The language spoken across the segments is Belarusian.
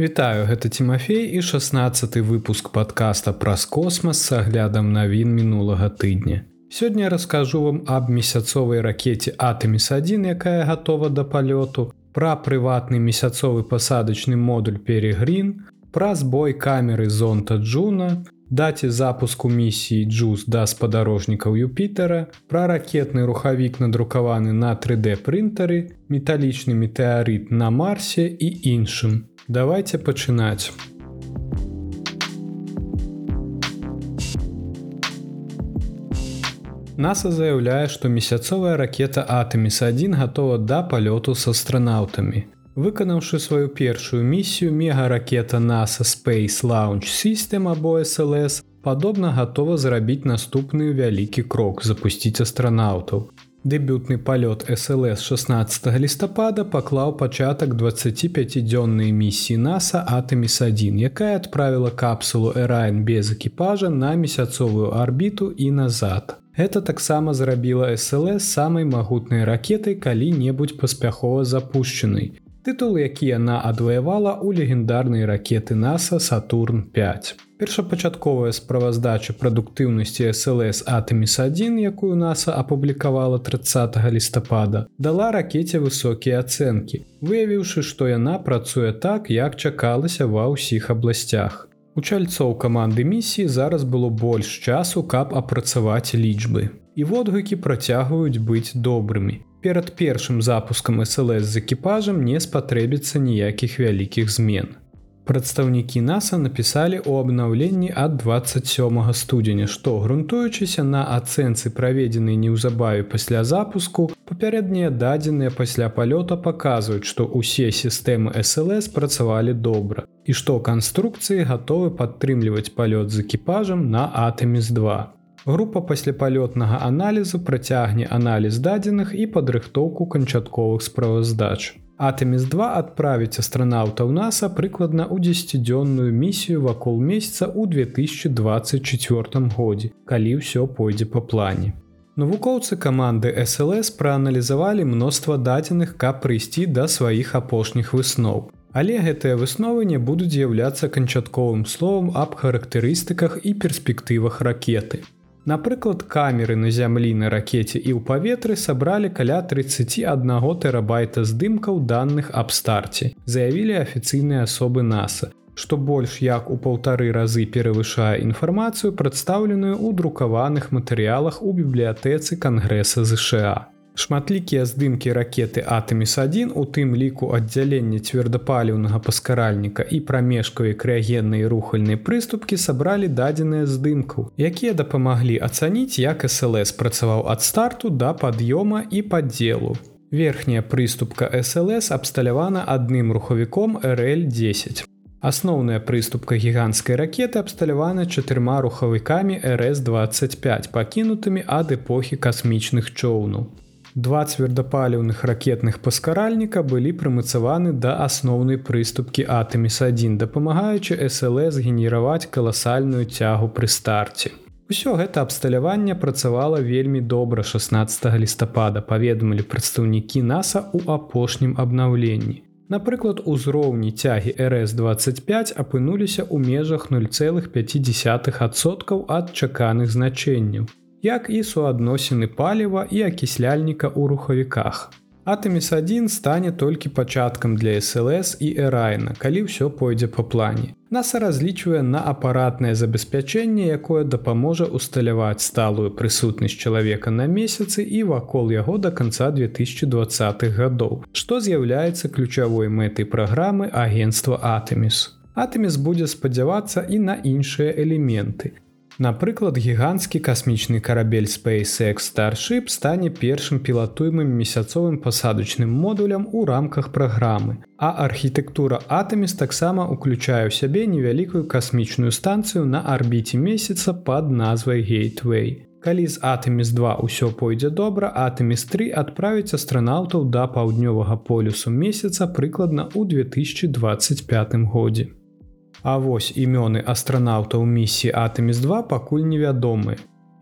Вітаю гэта Тимофей і 16 выпуск подкаста праз космас с аглядам навін мінулага тыдня. Сёння раскажу вам аб месяцовай ракете Атэміс1, якая гатова да палёту, пра прыватны месяцовы пасадачны модуль Перегрин, пра збой камеры зонта Джуна, даце запуску місіі Джуз да спадарожнікаў Юпітера, пра ракетны рухавік надрукаваны на 3D прынтары, металічны метэарыт на марсе і іншым. Давайте пачынаць. NASA заяўляе, што месяцовая ракета Атэміс1 гатова да палёту з астранаўтамі. Выканаўшы сваю першую місію мегаракета NASA Space Launch System або SLС, падобна гатова зрабіць наступны вялікі крок запусціць астранаўтаў. Дэбютны палёт SLС 16 лістапада паклаў пачатак 25дзённай місіі NASA Атэміс1, якая адправіла капсулу Эрайн без экіпажа на месяцовую арбіту і назад. Гэта таксама зрабіла SLС самай магутнай ракетай калі-небудзь паспяхова запущенай тытул які яна адваявала ў легендарнай ракеты наса сатурн 5 першапачатковая справаздача прадуктыўнасці слс атэміс1 якую наса апублікавала 30 лістапада дала ракете высокія ацэнкі выявіўшы што яна працуе так як чакалася ва ўсіх абласцях. У чальцоў каманды місіі зараз было больш часу каб апрацаваць лічбы. І водгукі працягваюць быць добрымі. Перад першым запускам SLС з экіпажам не спатрэбіцца ніякіх вялікіх змен. Прадстаўнікі NASAа напісалі ў абнаўленні ад 27 студзеня, што грунтуючыся на ацэнцы праведзенай неўзабаве пасля запуску, папярэднія дадзеныя пасля палёта паказваюць, што ўсе сістэмы SLС працавалі добра і што канструкцыі гатовы падтрымліваць палёт з экіпажам на атэміс 2. Група пасляпалётнага аналізу працягне аналіз дадзеных і падрыхтоўку канчатковых справаздач. Атэміс2 адправіць астранаўтаў NASAа прыкладна ў 10дзённую місію вакол месяца ў 2024 годзе, калі ўсё пойдзе па плане. Навукоўцы каманды SLС прааналізавалі мноства дадзеных, каб прыйсці да сваіх апошніх высноў. Але гэтыя высновы не будуць з'яўляцца канчатковым словам аб характарыстыках і перспектывах ракеты. Напрыклад, камеры на зямлі на ракете і ў паветры сабралі каля 31 тэрабайта здымкаў даных аб старце. Заявілі афіцыйныя асобы NASAа, што больш як у паўтары разы перавышае інфармацыю, прадстаўленую ў друкаваных матэрыялах у бібліятэцы кангрэса ЗША. Шматлікія здымкі ракеты Атэміс1 у тым ліку аддзялення цвёрдапаліўнага паскаральніка і прамежкавай крыягеннай рухальнай прыступкі сабралі дадзеныя здымкаў, якія дапамаглі ацаніць, як SLС працаваў ад старту да пад'ёма і падзелу. Верхняя прыступка SLС абсталявана адным рухавіком RL10. Асноўная прыступка гіганцкай ракеты абсталявана чатырма рухавікамі RS25 пакінутымі ад эпохі касмічных чоўнаў. Два цвёрдапаліўных ракетных паскаральніка былі прымацаваны да асноўнай прыступкі Атэміс1, дапамагаючы SLС генераваць каласальную цягу пры старце. Усё гэта абсталяванне працавала вельмі добра 16 лістапада, паведамілі прадстаўнікі NASAа ў апошнім абнаўленні. Напрыклад, узроўні цягі RS25 апынуліся ў межах 0,5соткаў ад чаканых значэнняў як і суадносіны паліва і акісляльніка ў рухавіках. Атэміс1 стане толькі пачаткам для SLС і Эрайна, калі ўсё пойдзе па плане. Наса разлічвае на апаратнае забеспячэнне, якое дапаможа усталяваць сталую прысутнасць чалавека на месяцы і вакол яго да канца 2020х гадоў, што з'яўляецца ключавой мэтай праграмы агенства Атэміс. Атэміс будзе спадзявацца і на іншыя элементы. Напрыклад, гіганцкі касмічны карабель SpaceX Starship стане першым пілатуемым месяцовым пасадачным модулям у рамках праграмы. А архітэктура Атэміс таксама уключае ў сябе невялікую касмічную станцыю на арбіце месяца пад назвай Гейтвей. Калі з Атэміс2 ўсё пойдзе добра, Атэміс3 адправіць астранаўтаў да паўднёвага полюсу месяца прыкладна ў 2025 годзе. А вось імёны астранаўтаў місіі Атэміс2 пакуль невядомы.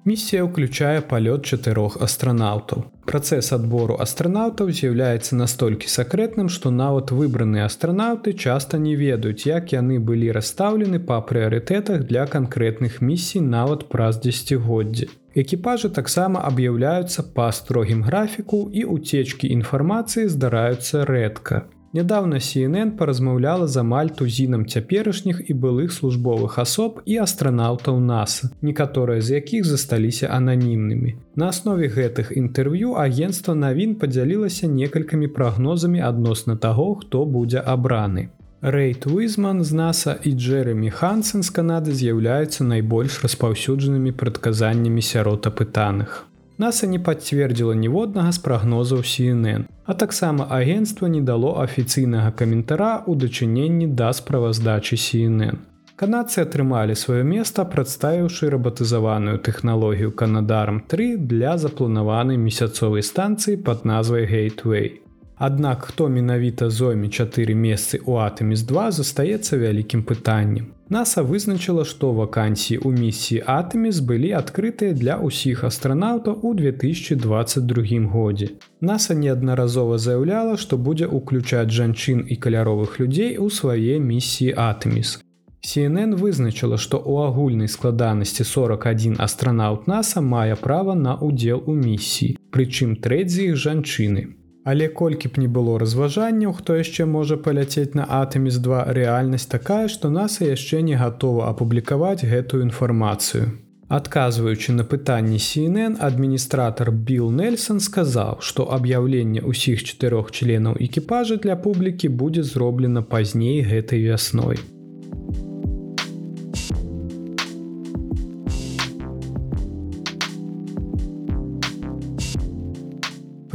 Місія ўключае палёт чатырох астранаўтаў. Працэс адбору астранаўтаў з'яўляецца настолькі сакрэтным, што нават выбраныя астранаўты часта не ведаюць, як яны былі расстаўлены па прыярытэтах для канкрэтных місій нават праз дзесяцігоддзі. Экіпажы таксама аб'яўляюцца па строгім графіку і уцечкі інфармацыі здараюцца рэдка. Нядаўна CNN паразмаўляла з амаль тузінам цяперашніх і былых службовых асоб і астранаўтаў NASAа, некаторыя з якіх засталіся ананімнымі. На аснове гэтых інтэрв'ю агенцтва навін падзялілася некалькімі прагнозамі адносна таго, хто будзе абраны. Рэйт Уізман з NASAа і Джерремі Хансен з Канады з'яўляюцца найбольш распаўсюджанымі прадказаннямі сярод апытаных. NASAа не пацвердзіла ніводнага з прагнозаў CNN, а таксама агенцтва не дало афіцыйнага каментара ў дачыненні да справаздачы CNN. Канадцы атрымалі сваё месца, прадставіўшы рабатызаваную тэхналогію Канадарм 3 для запланаванай месяцовай станцыі пад назвай Гейтвей. Аднак хто менавіта зойме чатыры месцы ў атаміс 2 застаецца вялікім пытаннем. NASAа вызначыла, што вакансіі ў місіі Атэміс былі адкрытыя для ўсіх астранаўтаў у 2022 годзе. NASAа неаднаразова заяўляла, што будзе ўключаць жанчын і каляровых людзей у свае місіі Атэміс. CNN вызначыла, што ў агульнай складанасці 41 астранаўт NASAа мае права на ўдзел у місіі, прычым трэдзі іх жанчыны. Але колькі б не было разважанняў, хто яшчэ можа паляцець на атаміс 2 рэальнасць такая, што NASAа яшчэ не гатова апублікаваць гэтую інфармацыю. Адказваючы на пытанні CNN, адміністратор Билл Нельсон сказаў, што аб'яўленне ўсіх чатырох членаў экіпажа для публікі будзе зроблена пазней гэтай вясной.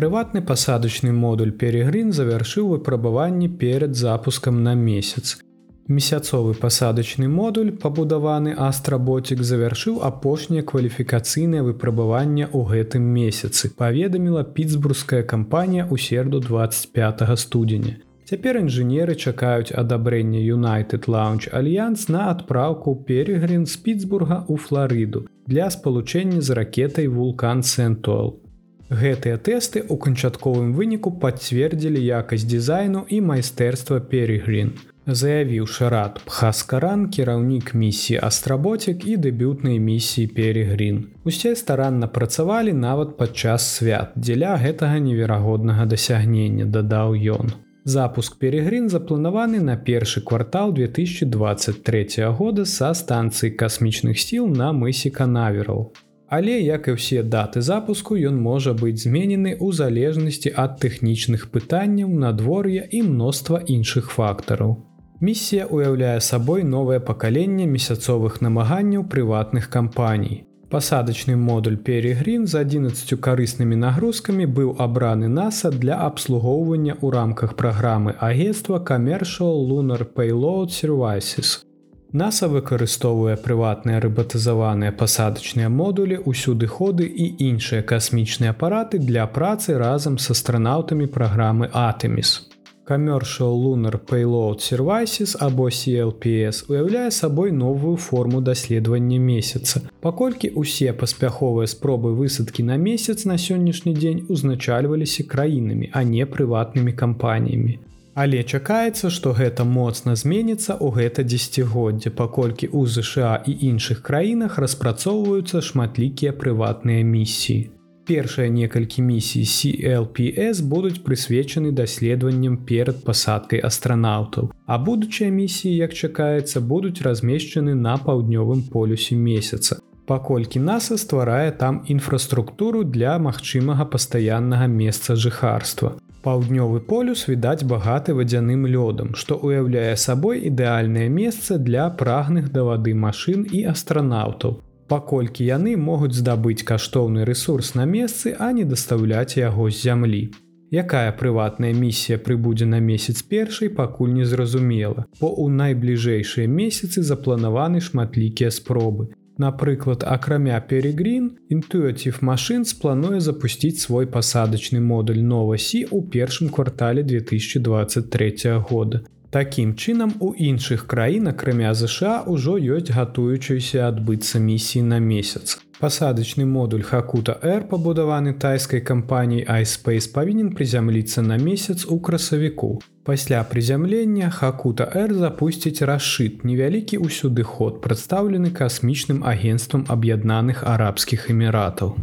Прыватны пасадачны модуль перегрын завяршыў выпрабаванні перад запускам на месяц. Месяцовы пасадачны модуль, пабудаваны астработик завяршыў апошняе кваліфікацыйнае выпрабаванне ў гэтым месяцы, паведаміла пітсбургская кампанія ў серду 25 студзеня. Цяпер інжынеры чакаюць адабрэння United Launch Альянс на адпраўку перегрын з Пітсбурга ў Флорыду для спалучэння з ракетай вулкан Сентуал. Гэтыя тэсты ў канчатковым выніку пацвердзілі якасць дызайну і майстэрства Перегрин. Заявіў Шарат Пхаскаран кіраўнік місіі Астработик і дэбютнай місіі Перегрин. Усе старанна працавалі нават падчас свят дзеля гэтага неверагоднага дасягнення, дадаў ён. Запуск Перегрин запланаваны на першы квартал 2023 года са станцыі касмічных сіл на мысе Канаверал. Але як і ўсе даты запуску ён можа быць зменены ў залежнасці ад тэхнічных пытанняў надвор'я і мноства іншых фактараў. Місія ўяўляе сабой новае пакаленне месяцовых намаганняў прыватных кампаній. Пасадачны модуль Перегрин з 11 карыснымі нагрузкамі быў абраны NASAа для абслугоўвання ў рамках праграмы агенства Commercial Lunar Payload Services. NASAа выкарыстоўвае прыватныя рыбатызаваныя пасадачныя модулі ўсюды ходы і іншыя касмічныя апараты для працы разам з астранаўтамі праграмы Атэміс. Commercial Lunar Payload Services або CLPS уяўляе сабой новую форму даследавання месяца. Паколькі ўсе паспяховыя спробы высадкі на месяц на сённяшні дзень узначальваліся краінамі, а не прыватнымі кампаніямі. Але чакаецца, што гэта моцна зменіцца ў гэта дзесяцігоддзе, паколькі ў ЗША і іншых краінах распрацоўваюцца шматлікія прыватныя місіі. Першыя некалькі місій CLPS будуць прысвечаны даследаваннем перад пасадкай астранаўтаў. А будучыя місіі, як чакаецца, будуць размешчаны на паўднёвым полюсе месяца. Паколькі NASAа стварае там інфраструктуру для магчымага пастаяннага месца жыхарства. Паўднёвы полюс відаць багаты вадзяным лёдам, што ўяўляе сабой ідэальнае месца для прагных да вады машын і астранаўтаў. Паколькі яны могуць здабыць каштоўны рэсурс на месцы, а не дастаўляць яго з зямлі. Якая прыватная місія прыбудзе на месяц першай пакуль не зразумела, бо ў найбліжэйшыя месяцы запланаваны шматлікія спробы. Напрыклад, акрамя Перегрин, Intuitive Machines плануе запусціць свой пасадачны модуль Новасі ў першым квартале 2023 года. Такім чынам, у іншых краін, акрамя ЗША ўжо ёсць гатуючыся адбыцца місіі на месяц. Пасадачны модуль Хакута R, пабудаваны тайскай кампаніяй iSpace павінен прызямліцца на месяц у красавіку. Пасля прызямлення Хакута R запусціць расшыт невялікі ўсюды ход, прадстаўлены касмічным агенствам аб'яднаных арабскіх эміратаў.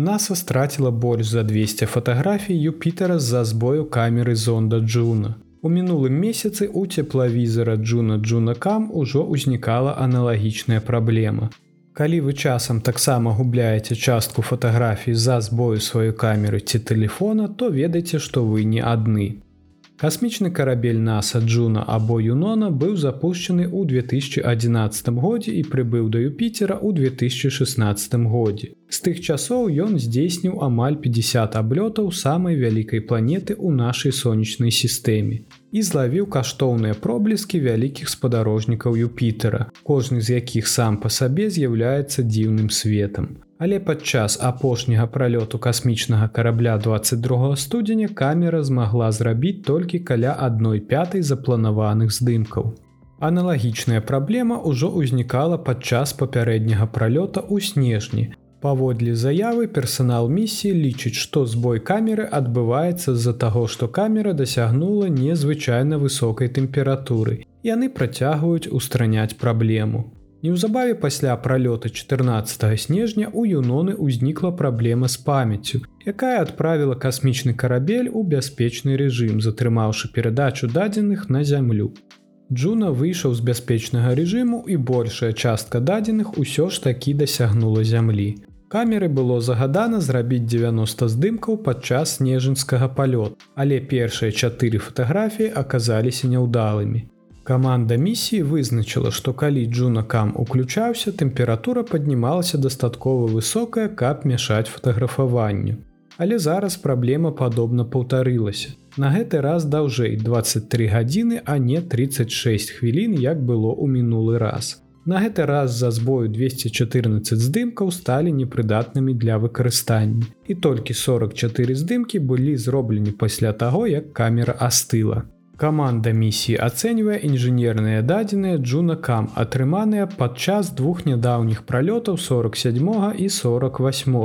NASA страціла больш за 200 фатаграфій Юпітера з-за збою камеры зонда Джуна. У мінулым месяцы у цеплавізара Джуна Джунакам ужо ўзнікала аналагічная праблема. Калі вы часам таксама губляеце частку фатаграфій за збою сваёй камеры ці тэлефона, то ведайце, што вы не адны. Касмічны карабель NASA Джуна або Юнона быў запущены ў 2011 годзе і прыбыў да Юпітера ў 2016 годзе. З тых часоў ён здзейсніў амаль 50 аблётаў самай вялікай планеты ў нашай сонечнай сістэме і злавіў каштоўныя пробліскі вялікіх спадарожнікаў Юпітера, кожны з якіх сам па сабе з'яўляецца дзіўным светом. Але падчас апошняга пралёту касмічнага карабля 22 студзеня камера змагла зрабіць толькі каля адной пятай запланаваных здымкаў. Аналагічная праблема ўжо ўзнікала падчас папярэдняга пралёта ў снежні. Паводле заявы персанал місіі лічыць, што збой камеры адбываецца з-за таго, што камера дасягнула незвычайна высокай тэмпературы. Яны працягваюць устраняць праблему. Неўзабаве пасля пралёта 14 снежня у юноны ўзнікла праблема з памяццю, якая адправіла касмічны карабель у бяспечны рэжым, затрымаўшы перадачу дадзеных на зямлю. Джуна выйшаў з бяспечнага рэжыму і большая частка дадзеных усё ж такі дасягнула зямлі. Камеры было загадана зрабіць 90 здымкаў падчас снежынскага палёт, але першыя чатыры фатаграфіі аказаліся няўдалымі. Каманда місіі вызначыла, што калі Джунакам уключаўся, тэмпература паднімалася дастаткова высокая, каб мяшаць фатаграфаванню. Але зараз праблема падобна паўтарылася. На гэты раз даўжэй 23 гадзіны, а не 36 хвілін, як было ў мінулы раз. На гэты раз за збою 214 здымкаў сталі непрыдатнымі для выкарыстання. І толькі 44 здымкі былі зроблены пасля таго, як камера астыла. Каманда місіі ацэньвае інжынерныя дадзеныя Джунакам, атрыманыя падчас двух нядаўніх пралётаў 47 і 48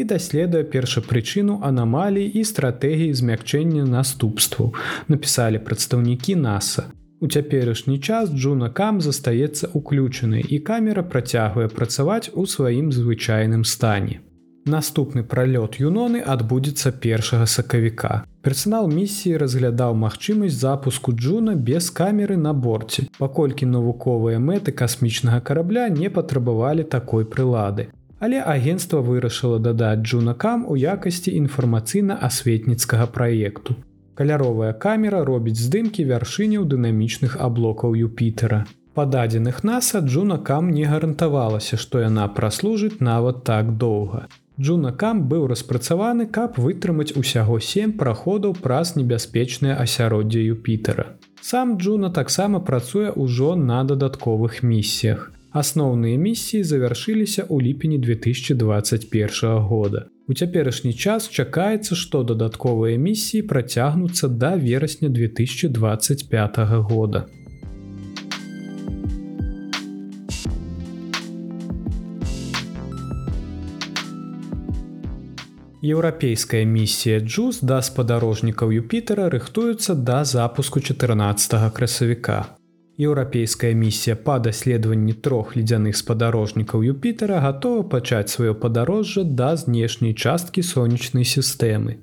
і даследуе першапрычыну анамалій і стратэгіі змякчэння наступстваў, напісалі прадстаўнікі NASAа. У цяперашні час Джунакам застаецца ўключанай і камера працягвае працаваць у сваім звычайным стане. Наступны пралёт Юноны адбудзецца першага сакавіка. Персанал місіі разглядаў магчымасць запуску Джуна без камеры на борце, паколькі навуковыя мэты касмічнага карабля не патрабавалі такой прылады. Але агенцтва вырашыла дадаць Джунакам у якасці інфармацыйна-асветніцкага праекту. Каляровая камера робіць здымкі вяршыняў дынамічных аблокаў Юпітера. Па дадзеных NASAа Джунакам не гарантавалася, што яна праслужыць нават так доўга. Джунакам быў распрацаваны, каб вытрымаць усяго сем праходаў праз небяспечнае асяроддзе Юпітера. Сам Джуна таксама працуе ўжо на дадатковых місіях. Асноўныя місіі завяршыліся ў ліпені 2021 года. У цяперашні час чакаецца, што дадатковыя місіі працягнуцца да верасня 2025 года. Еўрапейская місія Джуз да спадарожнікаў Юпітера рыхтуецца да запуску 14 красавіка. Еўрапейская місія па даследаванні трох ледзяных спадарожнікаў Юпітера гатова пачаць сваё падарожжа да знешняй часткі сонечнай сістэмы.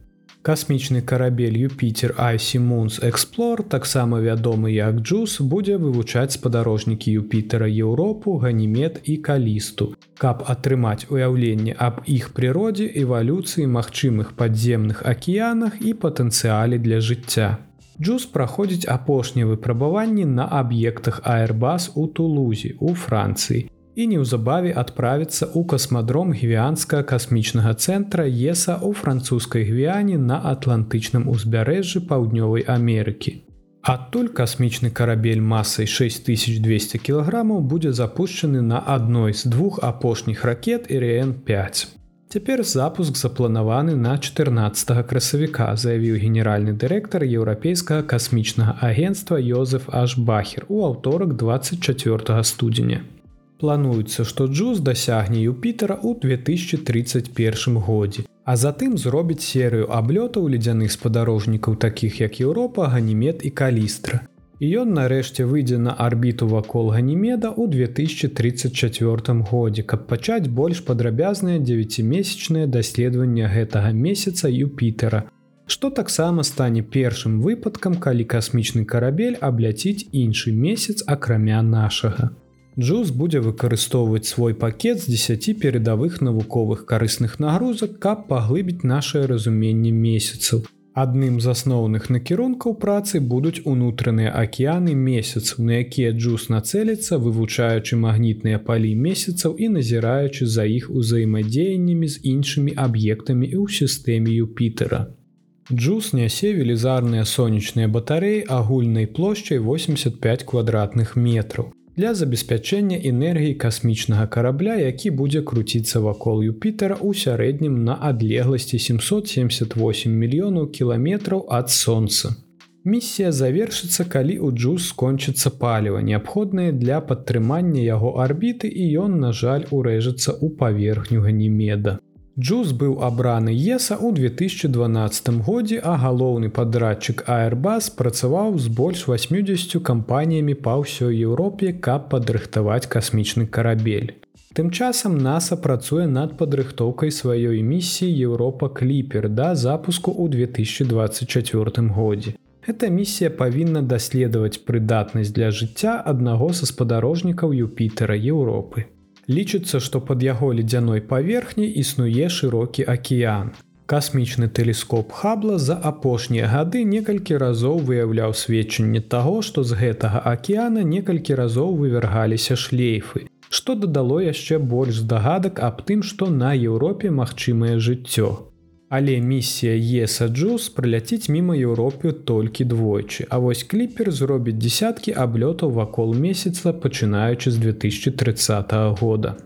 Касмічны карабель Юпітер Айсімунс Эксплор, таксама вядомы як Джус, будзе вывучаць спадарожнікі Юпітера Еўропу, ганімет і калісту. Каб атрымаць уяўленне аб іх прыродзе, эвалюцыі магчымых падземных акіянах і патэнцыяле для жыцця. Джус праходзіць апошнія выпрабаванні на аб'ектах Аэрбас у Тулузе у Францыі і неўзабаве адправіцца ў касмадром гвіанска касмічнага цэнтра ЕСа ў французскай гвіяне на атлантычным узбярэжжы паўднёвай Амерыкі. Адтуль касмічны карабель масай 6200 кілаграмаў будзе запущены на адной з двух апошніх ракет РН5. Цяпер запуск запланаваны на 14 красавіка, заявіў генеральны дырэктар еўрапейскага касмічнага агенства Йозеф Ашбахер у аўторак 24 студзеня. Плануецца, што Джуз дасягне Юпітера ў 2031 годзе, а затым зробіць серыю аблётаў ледзяных спадарожнікаў такіх як Еўропа, ганімет і калістра. І ён нарэшце выйдзе на арбіту вакол ганімеда ў 2034 годзе, каб пачаць больш падрабязнае 9месячнае даследаванне гэтага месяца Юпітера, што таксама стане першым выпадкам, калі касмічны карабель абляціць іншы месяц акрамя нашага. Джуз будзе выкарыстоўваць свой пакет з 10 перадавых навуковых карысных нагрузак, каб паглыбіць нашае разуменне месяцаў, Адным з асноўных накірункаў працы будуць унутраныя акіяны месяцаў, на якія джус нацэліцца, вывучаючы магнітныя палі месяцаў і назіраючы за іх узаемадзеяннямі з іншымі аб'ектамі і ў сістэме Юпітера. Джус нясе велізарныя сонечныя батарэі агульнай плошчай 85 квадратных метраў для забеспячэння энергіі касмічнага карабля, які будзе круціцца вакол Юпітера ў сярэднім на адлегласці 778 мільёнаў кіламетраў ад сонца. Місія завершыцца, калі ў джуз скончыцца паліва, неабходнае для падтрымання яго арбіты і ён, на жаль, урэжацца ў паверхню ганімеда. Джуз быў абраны Еса ў 2012 годзе, а галоўны падрадчык Airbus працаваў з больш 80 кампаніямі па ўсёй Еўропе, каб падрыхтаваць касмічны карабель. Тым часам NASAа працуе над падрыхтоўкай сваёй місіі Еўропа кліпер да запуску ў 2024 годзе. Эта місія павінна даследаваць прыдатнасць для жыцця аднаго са спадарожнікаў Юпітера Еўропы. Лічыцца, што пад яго ледзяной паверхняй існуе шырокі акіян. Касмічны тэлескоп Хабла за апошнія гады некалькі разоў выяўляў сведчанне таго, што з гэтага акіяна некалькі разоў вывяргаліся шлейфы, што дадало яшчэ больш здагадак аб тым, што на Еўропе магчымае жыццё. Але місія Есаджус прыляціць міма Еўропе толькі двойчы. А вось кліпер зробіць дзясяткі аблётаў вакол месяца, пачынаючы з 2030 года.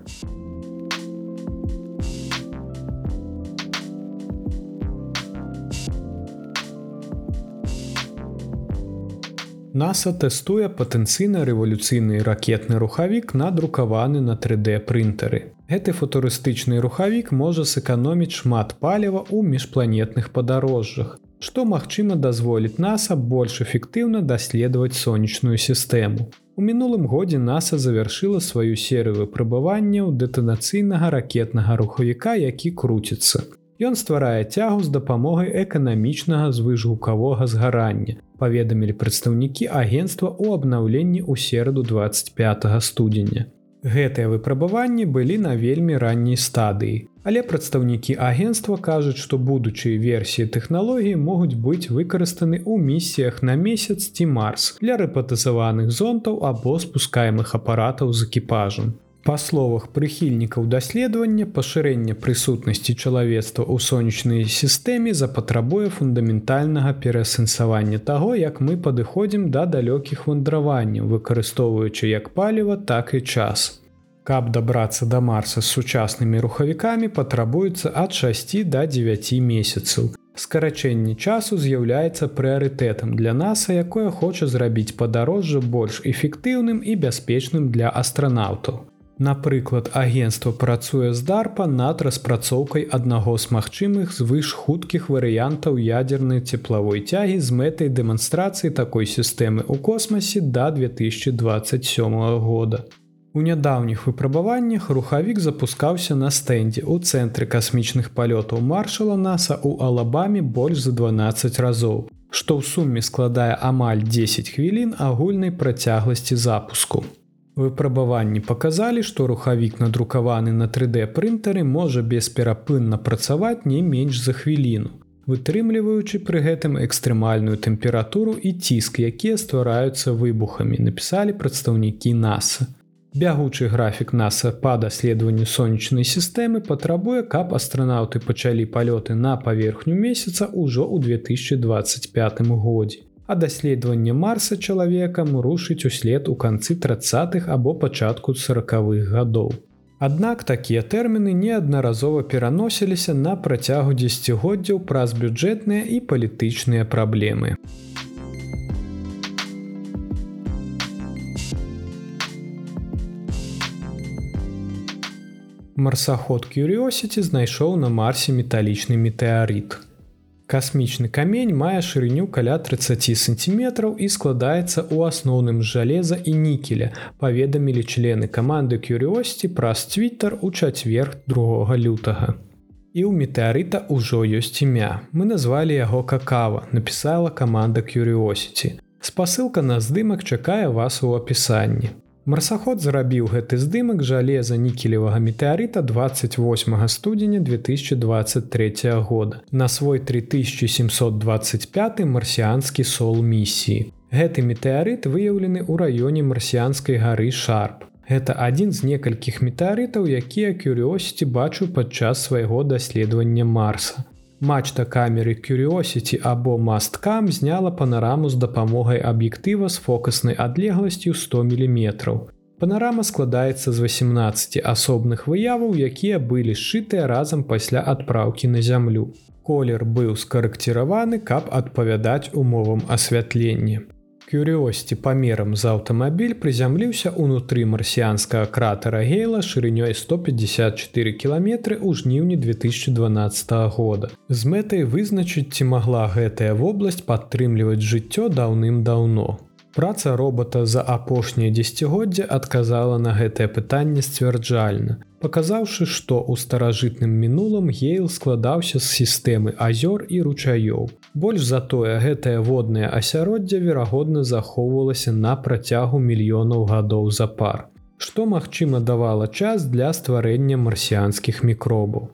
NASA тэстуе патэнцыйна рэвалюцыйны ракетны рухавік надрукаваны на 3D прынтары. Гэты футурыстычны рухавік можа сэканоміць шмат паліва ў міжпланетных падарожжах, што магчыма дазволіць NASA больш эфектыўна даследаваць сонечную сістэму. У мінулым годзе NASA завяршыла сваю серыю выпрабаванняў дэтанацыйнага ракетнага рухавіка, які круціцца. Ён стварае цягу з дапамогай эканамічнага звыжгукавога згарання. Паведамілі прадстаўнікі агенства ў абнаўленні ў сераду 25 студзеня. Гэтыя выпрабаванні былі на вельмі ранняй стадыі. Але прадстаўнікі агенства кажуць, што будучыя версіі тэхналогіі могуць быць выкарыстаны ў місіях на месяц ці марс для рэпатызаваных зонтаў або спускаемых апаратаў з экіпажам. Па словах прыхільнікаў даследавання пашырэння прысутнасці чалавецтва ў сонечнай сістэме запатрабуе фундаментальнага пераасэнсавання таго, як мы падыходзім да далёкіх вандраванняў, выкарыстоўваючы як паліва, так і час. Каб дабрацца да марса з сучаснымі рухавікамі патрабуецца ад 6 да 9 месяцаў. Скарачэнне часу з'яўляецца прыярытэтам для наса, якое хоча зрабіць падарожжа больш эфектыўным і бяспечным для астранаўтаў. Напрыклад, агенцтва працуе здарпа над распрацоўкай аднаго з магчымых звыш хуткіх варыянтаў ядзернай цеплавой цягі з мэтай дэманстрацыі такой сістэмы ў космасе да 2027 года. У нядаўніх выпрабаваннях рухавік запускаўся на стэндзе ў цэнтры касмічных палётаў маршала NASAа ў алабамі больш за 12 разоў, што ў суме складае амаль 10 хвілін агульнай працягласці запуску. Выпрабаванні паказалі, што рухавік надрукаваны на 3D прынтары можа бесперапынна працаваць не менш за хвіліну, вытрымліваючы пры гэтым экстрэмальную тэмпературу і ціск, якія ствараюцца выбухамі, напісалі прадстаўнікі NASAа. Бягучы графік NASAа па даследаванню сонечнай сістэмы патрабуе, каб астранаўты пачалі палёты на паверхню месяца ўжо ў 2025 годзе а даследаванне марса чалавекам рушыць услед у канцы 30-х або пачатку сороквых гадоў. Аднак такія тэрміны неаднаразова пераносіліся на працягу дзесяцігоддзяў праз бюджэтныя і палітычныя праблемы. Марсаход Curiosity знайшоў на марсе металічны метэарыт. Касмічны камень мае шырыню каля 30 сантиметраў і складаецца ў асноўным з жалеза і нікеля, паведамілі члены каманды Curiosity праз Twitter у чацвер 2 лютага. І ў метэарыта ўжо ёсць імя. Мы назвалі яго какава, напісала каманда Curiosity. Спасылка на здымак чакае вас у апісанні. Марсаход зарабіў гэты здымак жалеза нікелевага метэарыта 28 студзеня 2023 года на свой 3725 марсіанскі сол місіі. Гэты метэарыт выяўлены ў раёне марсіанскай гары Шарп. Гэта адзін з некалькіх метэарытаў, якія кюрыосці бачу падчас свайго даследавання Марса. Мачта камеры Curiosity або масткам зняла панараму з дапамогай аб'ектыва з фокаснай адлегласцю 100 мм. Панарама складаецца з 18 асобных выяваў, якія былі сшытыя разам пасля адпраўкі на зямлю. Колер быў скарэкціраваны, каб адпавядаць умовам асвятлення. Кюрыосці памерам з аўтамабіль прызямліўся ўнутры марсіянскага кратера гейла шырынёй 154 кіламетры ў жніўні 2012 года. З мэтай вызначыць, ці магла гэтая вобласць падтрымліваць жыццё даўным-даўно. Праца робота за апошняе дзесяцігоддзе адказала на гэтае пытанне сцвярджальна, паказаўшы, што ў старажытным мінулым гейл складаўся з сістэмы азёр і ручаёў. Больш затое гэтае воднае асяроддзе верагодна захоўвалася на працягу мільёнаў гадоў запар, што магчыма давала час для стварэння марсіанскіх мікробаў.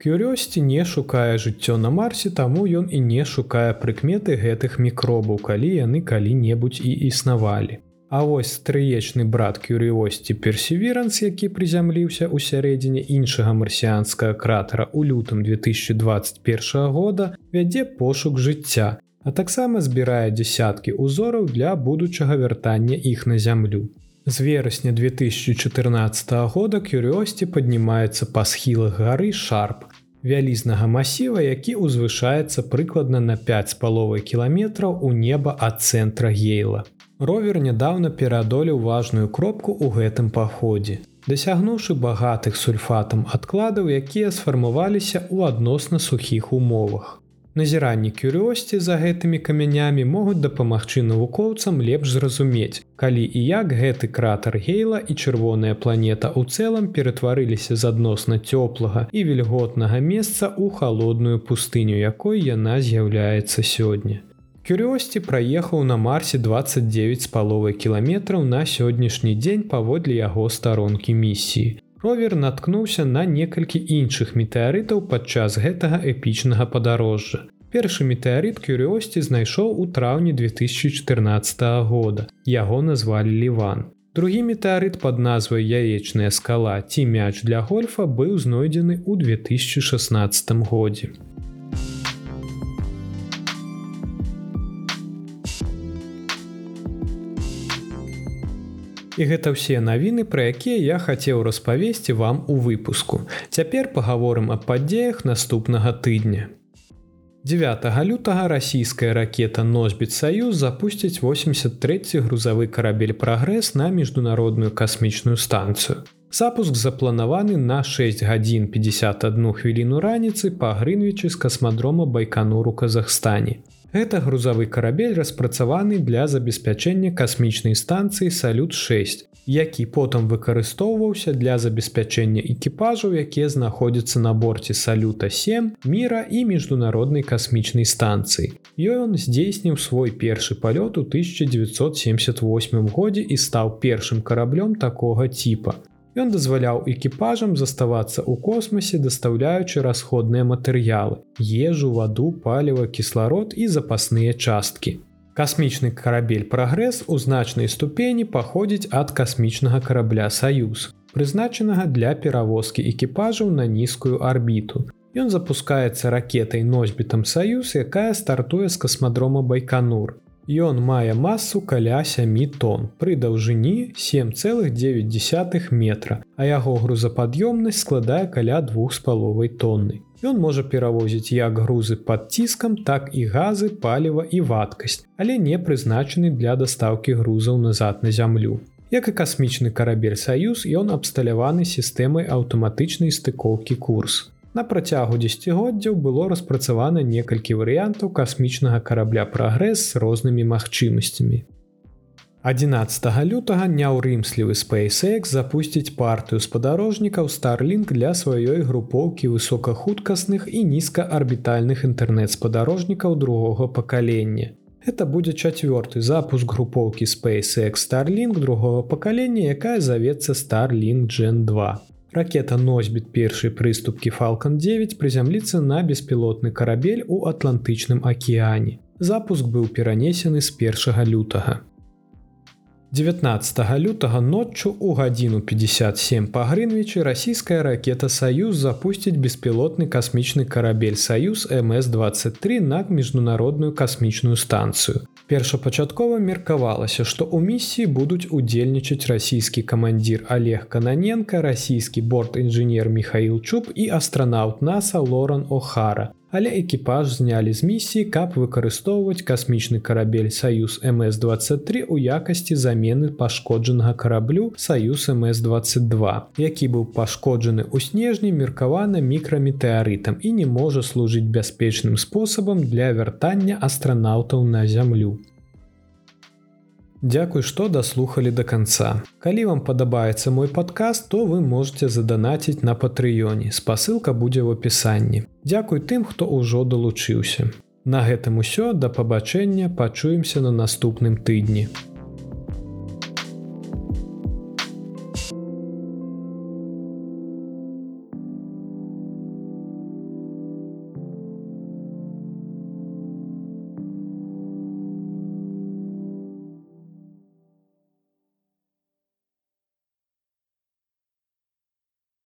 Кюрёсці не шукае жыццё на марсе, таму ён і не шукае прыкметы гэтых мікробаў, калі яны калі-небудзь і існавалі. А вось стрыечны брат кюрыосці персеверанс, які прызямліўся ў сярэдзіне іншага марсіанскага кратера ў лютым 2021 года, вядзе пошук жыцця, а таксама збірае дзясяткі ўзораў для будучага вяртання іх на зямлю. З верасня 2014 года кюрыосці паднімаецца па схілах гары шарп, вялізнага масіва, які ўзвышаецца прыкладна на 5 з паловай кіламетраў у неба ад цэнтра гейла. Ровер нядаўна пераадолеў важную кропку ў гэтым паходзе. Дасягнуўшы багатых сульфатам адкладаў, якія сфармаваліся ў адносна сухіх умовах. Назіранні кюрыосці за гэтымі камянямі могуць дапамагчы навукоўцам лепш зразумець, калі і як гэты кратар гейла і чырвоная планета ў цэлым ператварыліся з адносна цёплага і вільготнага месца ў халодную пустыню, якой яна з'яўляецца сёння. Кюрыосці праехаў на марсе 29 з паловай кіламетраў на сённяшні дзень паводле яго старонкі місіі. Ровер наткнуўся на некалькі іншых метэарытаў падчас гэтага эпічнага падарожжа. Першы метэарыт кюрыосці знайшоў у траўні 2014 года. Яго назвалі Ліван. Другі метэарыт пад назвай яечная скала ці мяч для гольфа быў знойдзены ў 2016 годзе. І гэта ўсе навіны, пра якія я хацеў распавесці вам у выпуску. Цяпер пагаворым аб падзеях наступнага тыдня. 9 лютага расійская ракета носьбіт саюз запусціць 83 грузавы карабель прагрэс на міжнародную касмічную станцыю. Запуск запланаваны на 6 гадзін 51 хвіліну раніцы па грынвічы з касмадрома байкануру Казахстане. Гэта грузавы карабель распрацаваны для забеспячэння касмічнай станцыі салют 6, які потым выкарыстоўваўся для забеспячэння экіпажаў, якія знаходзяцца на борце салюта 7 міра і міжнароднай касмічнай станцыі. Ён здзейсніў свой першы палёт у 1978 годзе і стаў першым караблём такога типа. Ён дазваляў экіпажам заставацца ў космосе, дастаўляючы расходныя матэрыялы, ежу, ваду, паліва, кісларод і запасныя часткі. Касмічны карабель прагрэс у значнай ступені паходзіць ад касмічнага карабля Саюз, прызначанага для перавозкі экіпажаў на нізкую арбіту. Ён запускаецца ракетай носьбітам Саюз, якая стартуе з касмадрома Байканур. Ён мае масу каля 7 тонн пры даўжыні 7,9 метра, а яго грузапад'ёмнасць складае каля двух з паловай тонны. Ён можа перавозіць як грузы пад ціскам, так і газы, паліва і вадкасць, але не прызначаны для дастаўкі грузаў назад на зямлю. Як і касмічны карабель Саюз, ён абсталяваны сістэмай аўтаматычнай стыкоўкі курс. На працягу дзегоддзяў было распрацавана некалькі варыянтаў касмічнага карабля прагрэс з рознымі магчымасцямі. 11 лютага няўрымслівы SpaceX запусціць партыю спадарожнікаў Starlink для сваёй групоўкі высокахуткасных і нізкаарбітальных інтэрнэт-спадарожнікаў другога пакалення. Это будзе чацвёрты запуск групоўкі SpaceX Starlink другого пакалення, якая завецца Starlink Gen 2. Ракета носьбіт першай прыступкі Falалcon 9 прызямліцца на беспілотны карабель у атлантычным акіяне. Запуск быў перанесены з першага лютага. 19 лютага ноччу у гадзіну 57 па Грынвічы расійская ракета Саюз запусціць беспілотны касмічны карабель Саюз МС-23 на міжнародную касмічную станцыю. Першапачаткова меркавалася, што ў місіі будуць удзельнічаць расійскі камандзір Олег Кананенко, расійскі борт-інжынер Михаил Чуб і астранаўт NASAа Лоран О'Хара, але экіпаж знялі з місіі, каб выкарыстоўваць касмічны карабель Саюз МС-23 у якасці замены пашкоджанага караблю Саюз МС-22, які быў пашкоджаны ў снежні меркавана мікраметэарытам і не можа служыць бяспечным спосабам для вяртання астранаўтаў на зямлю. Дзякуй, што даслухалі да канца. Калі вам падабаецца мой падкаст, то вы можете заданаціць на патрыёне. Спасылка будзе ў апісанні. Дзякуй тым, хто ўжо далучыўся. На гэтым усё да пабачэння пачуемся на наступным тыдні.